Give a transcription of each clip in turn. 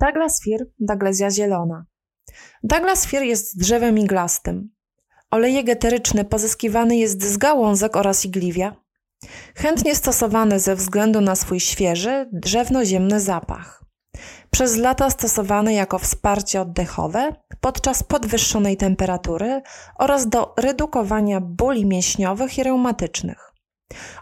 Douglas fir, Douglasia zielona. Douglas fir jest drzewem iglastym. Olejek eteryczny pozyskiwany jest z gałązek oraz igliwia. Chętnie stosowany ze względu na swój świeży, drzewno-ziemny zapach. Przez lata stosowany jako wsparcie oddechowe podczas podwyższonej temperatury oraz do redukowania bóli mięśniowych i reumatycznych.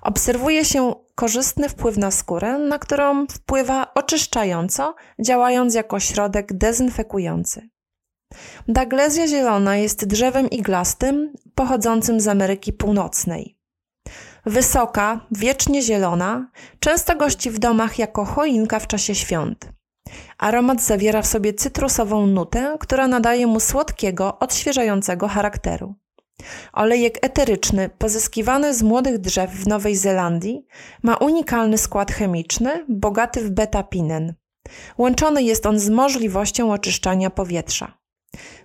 Obserwuje się korzystny wpływ na skórę, na którą wpływa oczyszczająco, działając jako środek dezynfekujący. Daglezja zielona jest drzewem iglastym pochodzącym z Ameryki Północnej. Wysoka, wiecznie zielona, często gości w domach jako choinka w czasie świąt. Aromat zawiera w sobie cytrusową nutę, która nadaje mu słodkiego, odświeżającego charakteru. Olejek eteryczny, pozyskiwany z młodych drzew w Nowej Zelandii, ma unikalny skład chemiczny, bogaty w betapinen. Łączony jest on z możliwością oczyszczania powietrza.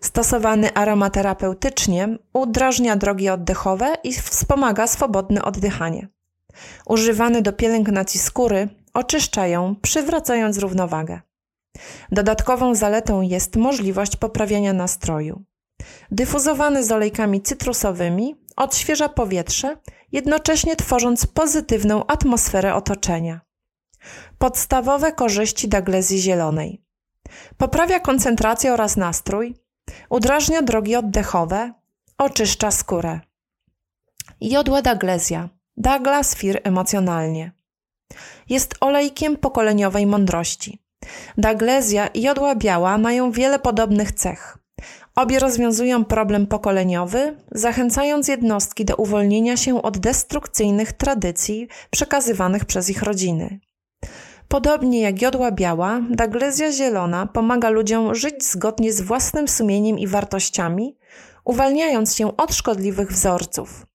Stosowany aromaterapeutycznie udrażnia drogi oddechowe i wspomaga swobodne oddychanie. Używany do pielęgnacji skóry, oczyszcza ją, przywracając równowagę. Dodatkową zaletą jest możliwość poprawiania nastroju. Dyfuzowany z olejkami cytrusowymi, odświeża powietrze, jednocześnie tworząc pozytywną atmosferę otoczenia. Podstawowe korzyści daglezji zielonej. Poprawia koncentrację oraz nastrój, udrażnia drogi oddechowe, oczyszcza skórę. Jodła daglezja. Douglas fir emocjonalnie. Jest olejkiem pokoleniowej mądrości. Daglezja i jodła biała mają wiele podobnych cech. Obie rozwiązują problem pokoleniowy, zachęcając jednostki do uwolnienia się od destrukcyjnych tradycji przekazywanych przez ich rodziny. Podobnie jak jodła biała, daglezja zielona pomaga ludziom żyć zgodnie z własnym sumieniem i wartościami, uwalniając się od szkodliwych wzorców.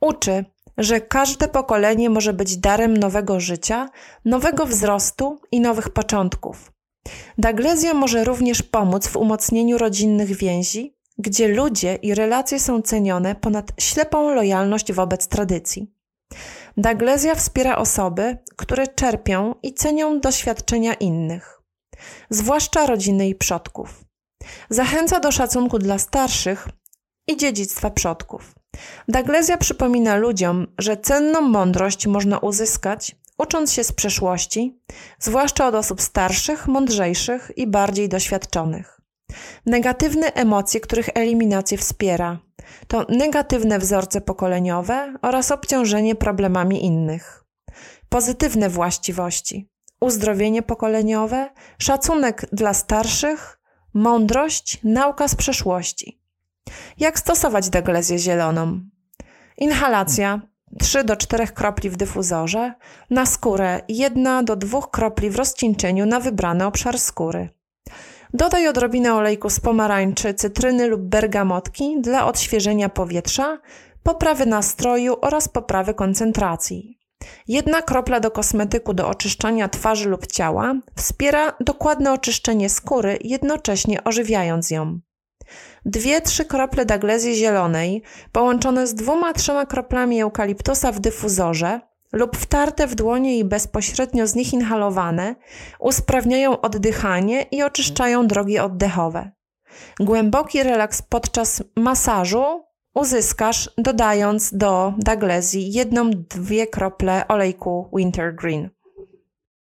Uczy, że każde pokolenie może być darem nowego życia, nowego wzrostu i nowych początków. Daglezja może również pomóc w umocnieniu rodzinnych więzi, gdzie ludzie i relacje są cenione ponad ślepą lojalność wobec tradycji. Daglezja wspiera osoby, które czerpią i cenią doświadczenia innych, zwłaszcza rodziny i przodków. Zachęca do szacunku dla starszych i dziedzictwa przodków. Daglezja przypomina ludziom, że cenną mądrość można uzyskać, ucząc się z przeszłości, zwłaszcza od osób starszych, mądrzejszych i bardziej doświadczonych. Negatywne emocje, których eliminację wspiera, to negatywne wzorce pokoleniowe oraz obciążenie problemami innych. Pozytywne właściwości, uzdrowienie pokoleniowe, szacunek dla starszych, mądrość, nauka z przeszłości. Jak stosować deglezję zieloną? Inhalacja 3 do 4 kropli w dyfuzorze, na skórę 1 do 2 kropli w rozcieńczeniu na wybrany obszar skóry. Dodaj odrobinę olejku z pomarańczy, cytryny lub bergamotki dla odświeżenia powietrza, poprawy nastroju oraz poprawy koncentracji. Jedna kropla do kosmetyku do oczyszczania twarzy lub ciała wspiera dokładne oczyszczenie skóry, jednocześnie ożywiając ją. Dwie-trzy krople daglezji zielonej połączone z dwoma-trzema kroplami eukaliptusa w dyfuzorze lub wtarte w dłonie i bezpośrednio z nich inhalowane usprawniają oddychanie i oczyszczają drogi oddechowe. Głęboki relaks podczas masażu uzyskasz dodając do daglezji jedną, dwie krople olejku wintergreen.